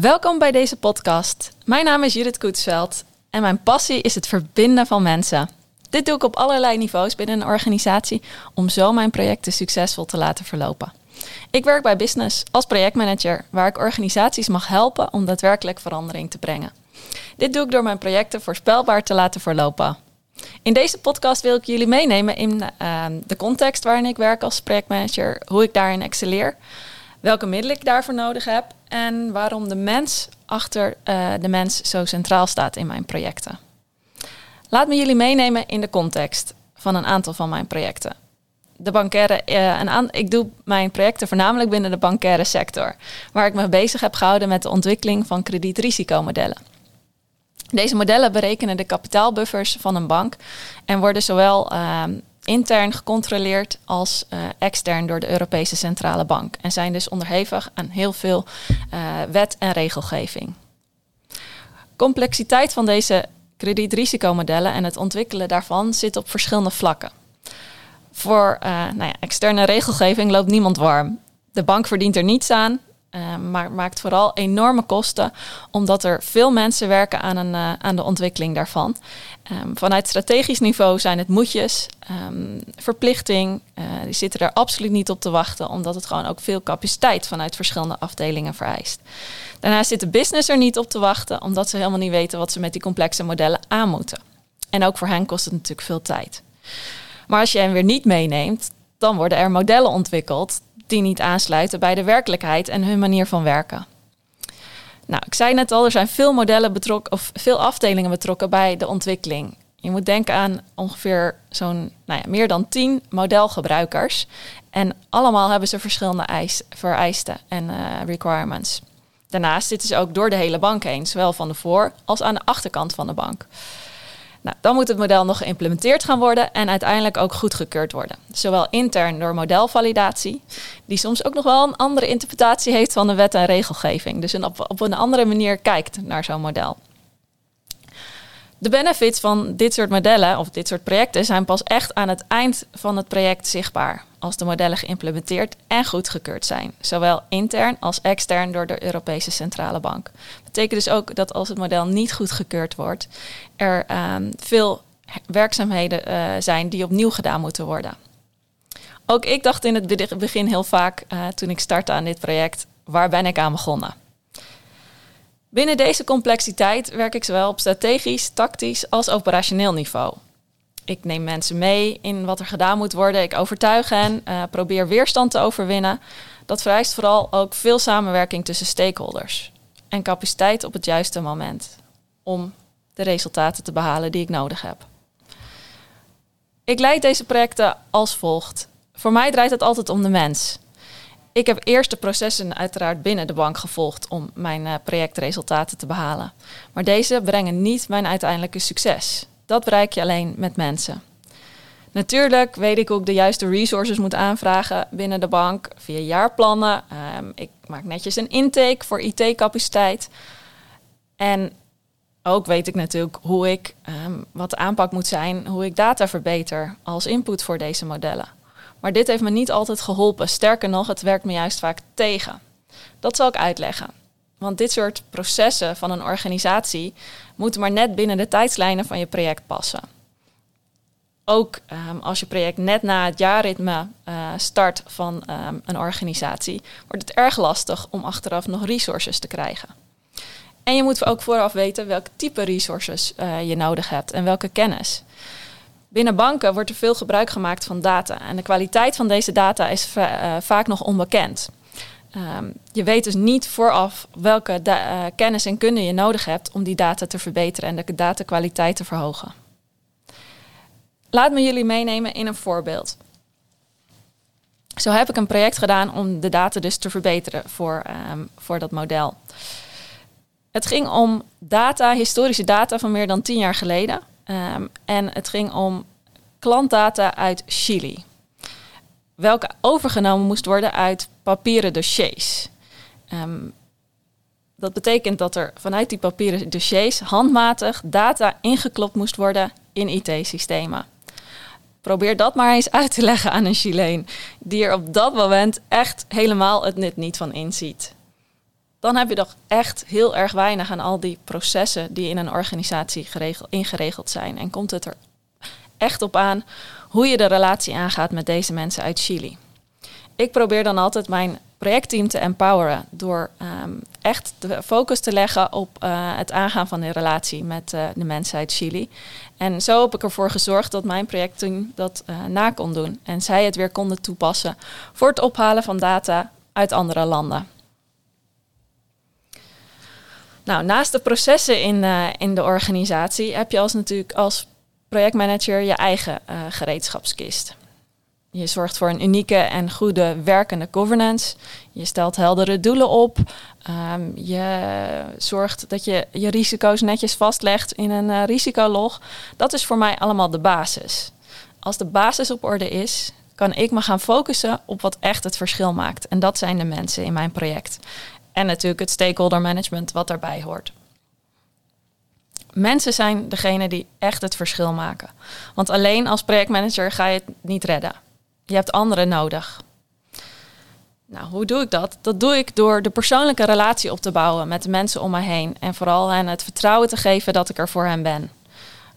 Welkom bij deze podcast. Mijn naam is Judith Koetsveld en mijn passie is het verbinden van mensen. Dit doe ik op allerlei niveaus binnen een organisatie om zo mijn projecten succesvol te laten verlopen. Ik werk bij Business als projectmanager, waar ik organisaties mag helpen om daadwerkelijk verandering te brengen. Dit doe ik door mijn projecten voorspelbaar te laten verlopen. In deze podcast wil ik jullie meenemen in uh, de context waarin ik werk als projectmanager, hoe ik daarin excelleer, welke middelen ik daarvoor nodig heb en waarom de mens achter uh, de mens zo centraal staat in mijn projecten. Laat me jullie meenemen in de context van een aantal van mijn projecten. De bankaire, uh, ik doe mijn projecten voornamelijk binnen de bankaire sector, waar ik me bezig heb gehouden met de ontwikkeling van kredietrisikomodellen. Deze modellen berekenen de kapitaalbuffers van een bank en worden zowel uh, intern gecontroleerd als uh, extern door de Europese Centrale Bank. En zijn dus onderhevig aan heel veel uh, wet en regelgeving. Complexiteit van deze kredietrisikomodellen en het ontwikkelen daarvan zit op verschillende vlakken. Voor uh, nou ja, externe regelgeving loopt niemand warm. De bank verdient er niets aan uh, maar maakt vooral enorme kosten, omdat er veel mensen werken aan, een, uh, aan de ontwikkeling daarvan. Um, vanuit strategisch niveau zijn het moedjes, um, verplichting, uh, die zitten er absoluut niet op te wachten, omdat het gewoon ook veel capaciteit vanuit verschillende afdelingen vereist. Daarnaast zit de business er niet op te wachten, omdat ze helemaal niet weten wat ze met die complexe modellen aan moeten. En ook voor hen kost het natuurlijk veel tijd. Maar als je hen weer niet meeneemt, dan worden er modellen ontwikkeld die niet aansluiten bij de werkelijkheid en hun manier van werken. Nou, ik zei net al, er zijn veel modellen betrokken of veel afdelingen betrokken bij de ontwikkeling. Je moet denken aan ongeveer zo'n nou ja, meer dan 10 modelgebruikers. En allemaal hebben ze verschillende eis, vereisten en uh, requirements. Daarnaast zitten ze ook door de hele bank heen, zowel van de voor- als aan de achterkant van de bank. Nou, dan moet het model nog geïmplementeerd gaan worden en uiteindelijk ook goedgekeurd worden. Zowel intern door modelvalidatie, die soms ook nog wel een andere interpretatie heeft van de wet en regelgeving. Dus een op, op een andere manier kijkt naar zo'n model. De benefits van dit soort modellen of dit soort projecten zijn pas echt aan het eind van het project zichtbaar. Als de modellen geïmplementeerd en goedgekeurd zijn. Zowel intern als extern door de Europese Centrale Bank. Dat betekent dus ook dat als het model niet goedgekeurd wordt, er uh, veel werkzaamheden uh, zijn die opnieuw gedaan moeten worden. Ook ik dacht in het begin heel vaak, uh, toen ik startte aan dit project, waar ben ik aan begonnen? Binnen deze complexiteit werk ik zowel op strategisch, tactisch als operationeel niveau. Ik neem mensen mee in wat er gedaan moet worden. Ik overtuig hen, uh, probeer weerstand te overwinnen. Dat vereist vooral ook veel samenwerking tussen stakeholders en capaciteit op het juiste moment om de resultaten te behalen die ik nodig heb. Ik leid deze projecten als volgt. Voor mij draait het altijd om de mens. Ik heb eerst de processen uiteraard binnen de bank gevolgd om mijn uh, projectresultaten te behalen. Maar deze brengen niet mijn uiteindelijke succes. Dat bereik je alleen met mensen. Natuurlijk weet ik ik de juiste resources moet aanvragen binnen de bank via jaarplannen. Um, ik maak netjes een intake voor IT-capaciteit. En ook weet ik natuurlijk hoe ik, um, wat de aanpak moet zijn, hoe ik data verbeter als input voor deze modellen. Maar dit heeft me niet altijd geholpen. Sterker nog, het werkt me juist vaak tegen. Dat zal ik uitleggen. Want dit soort processen van een organisatie moeten maar net binnen de tijdslijnen van je project passen. Ook um, als je project net na het jaarritme uh, start van um, een organisatie, wordt het erg lastig om achteraf nog resources te krijgen. En je moet ook vooraf weten welk type resources uh, je nodig hebt en welke kennis. Binnen banken wordt er veel gebruik gemaakt van data en de kwaliteit van deze data is uh, vaak nog onbekend. Um, je weet dus niet vooraf welke uh, kennis en kunde je nodig hebt om die data te verbeteren en de datakwaliteit te verhogen. Laat me jullie meenemen in een voorbeeld. Zo heb ik een project gedaan om de data dus te verbeteren voor, um, voor dat model. Het ging om data, historische data van meer dan tien jaar geleden. Um, en het ging om klantdata uit Chili welke overgenomen moest worden uit papieren dossiers. Um, dat betekent dat er vanuit die papieren dossiers handmatig data ingeklopt moest worden in IT-systemen. Probeer dat maar eens uit te leggen aan een Chileen, die er op dat moment echt helemaal het nut niet van inziet. Dan heb je toch echt heel erg weinig aan al die processen die in een organisatie geregeld, ingeregeld zijn. En komt het er echt op aan hoe je de relatie aangaat met deze mensen uit Chili. Ik probeer dan altijd mijn projectteam te empoweren door ehm, echt de focus te leggen op uh, het aangaan van de relatie met uh, de mensen uit Chili. En zo heb ik ervoor gezorgd dat mijn projectteam dat uh, na kon doen en zij het weer konden toepassen voor het ophalen van data uit andere landen. Nou, naast de processen in, in de organisatie heb je als natuurlijk als projectmanager je eigen gereedschapskist. Je zorgt voor een unieke en goede werkende governance. Je stelt heldere doelen op. Um, je zorgt dat je je risico's netjes vastlegt in een uh, risicolog. Dat is voor mij allemaal de basis. Als de basis op orde is, kan ik me gaan focussen op wat echt het verschil maakt. En dat zijn de mensen in mijn project. En natuurlijk het stakeholder management wat daarbij hoort. Mensen zijn degene die echt het verschil maken. Want alleen als projectmanager ga je het niet redden. Je hebt anderen nodig. Nou, hoe doe ik dat? Dat doe ik door de persoonlijke relatie op te bouwen met de mensen om me heen. En vooral hen het vertrouwen te geven dat ik er voor hen ben.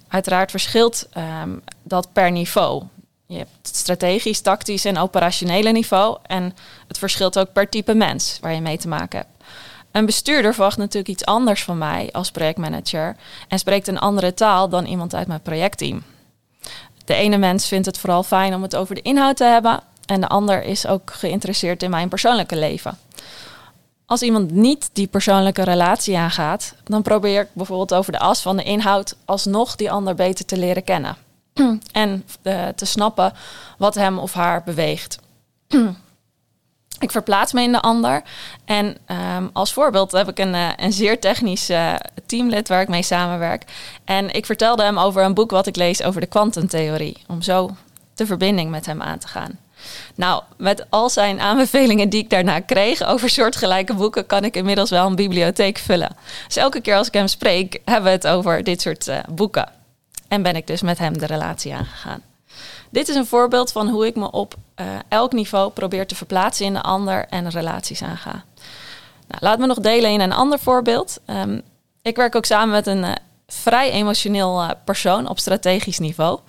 Uiteraard verschilt um, dat per niveau. Je hebt strategisch, tactisch en operationele niveau. En het verschilt ook per type mens waar je mee te maken hebt. Een bestuurder verwacht natuurlijk iets anders van mij als projectmanager en spreekt een andere taal dan iemand uit mijn projectteam. De ene mens vindt het vooral fijn om het over de inhoud te hebben en de ander is ook geïnteresseerd in mijn persoonlijke leven. Als iemand niet die persoonlijke relatie aangaat, dan probeer ik bijvoorbeeld over de as van de inhoud alsnog die ander beter te leren kennen. en uh, te snappen wat hem of haar beweegt. Ik verplaats me in de ander. En um, als voorbeeld heb ik een, uh, een zeer technisch uh, teamlid waar ik mee samenwerk. En ik vertelde hem over een boek wat ik lees over de kwantumtheorie. Om zo de verbinding met hem aan te gaan. Nou, met al zijn aanbevelingen die ik daarna kreeg over soortgelijke boeken, kan ik inmiddels wel een bibliotheek vullen. Dus elke keer als ik hem spreek, hebben we het over dit soort boeken. En ben ik dus met hem de relatie aangegaan. Dit is een voorbeeld van hoe ik me op uh, elk niveau probeer te verplaatsen in de ander en relaties aanga. Nou, laat me nog delen in een ander voorbeeld. Um, ik werk ook samen met een uh, vrij emotioneel uh, persoon op strategisch niveau.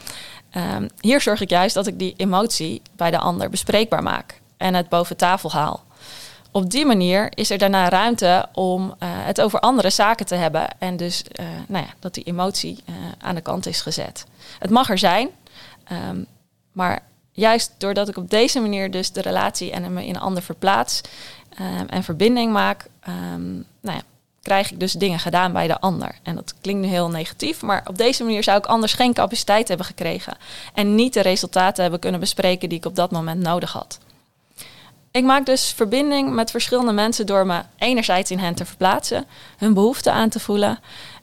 Um, hier zorg ik juist dat ik die emotie bij de ander bespreekbaar maak en het boven tafel haal. Op die manier is er daarna ruimte om het over andere zaken te hebben en dus nou ja, dat die emotie aan de kant is gezet. Het mag er zijn, um, maar juist doordat ik op deze manier dus de relatie en me in een ander verplaats um, en verbinding maak, um, nou ja, krijg ik dus dingen gedaan bij de ander. En dat klinkt nu heel negatief, maar op deze manier zou ik anders geen capaciteit hebben gekregen en niet de resultaten hebben kunnen bespreken die ik op dat moment nodig had. Ik maak dus verbinding met verschillende mensen door me enerzijds in hen te verplaatsen, hun behoeften aan te voelen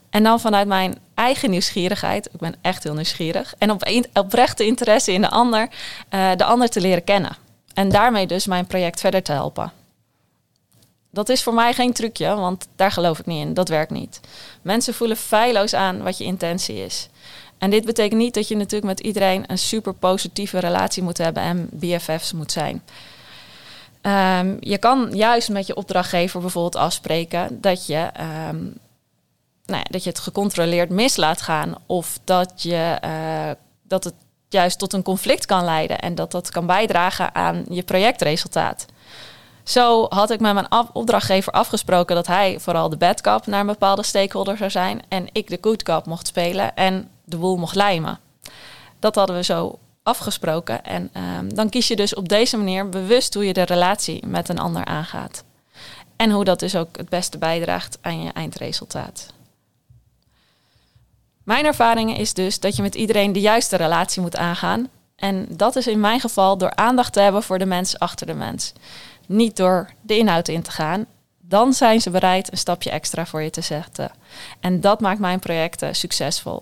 en dan vanuit mijn eigen nieuwsgierigheid, ik ben echt heel nieuwsgierig, en op oprechte interesse in de ander, uh, de ander te leren kennen. En daarmee dus mijn project verder te helpen. Dat is voor mij geen trucje, want daar geloof ik niet in. Dat werkt niet. Mensen voelen feilloos aan wat je intentie is. En dit betekent niet dat je natuurlijk met iedereen een super positieve relatie moet hebben en BFF's moet zijn. Um, je kan juist met je opdrachtgever bijvoorbeeld afspreken dat je um, nou ja, dat je het gecontroleerd mis laat gaan. Of dat, je, uh, dat het juist tot een conflict kan leiden. En dat dat kan bijdragen aan je projectresultaat. Zo had ik met mijn opdrachtgever afgesproken dat hij vooral de bad cop naar een bepaalde stakeholder zou zijn. En ik de good cop mocht spelen en de boel mocht lijmen. Dat hadden we zo afgesproken. En um, dan kies je dus op deze manier bewust hoe je de relatie met een ander aangaat. En hoe dat dus ook het beste bijdraagt aan je eindresultaat. Mijn ervaring is dus dat je met iedereen de juiste relatie moet aangaan. En dat is in mijn geval door aandacht te hebben voor de mens achter de mens. Niet door de inhoud in te gaan. Dan zijn ze bereid een stapje extra voor je te zetten. En dat maakt mijn projecten succesvol.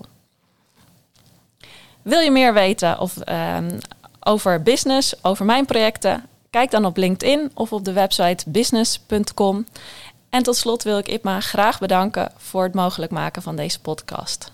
Wil je meer weten of, um, over business, over mijn projecten? Kijk dan op LinkedIn of op de website business.com. En tot slot wil ik Ipma graag bedanken voor het mogelijk maken van deze podcast.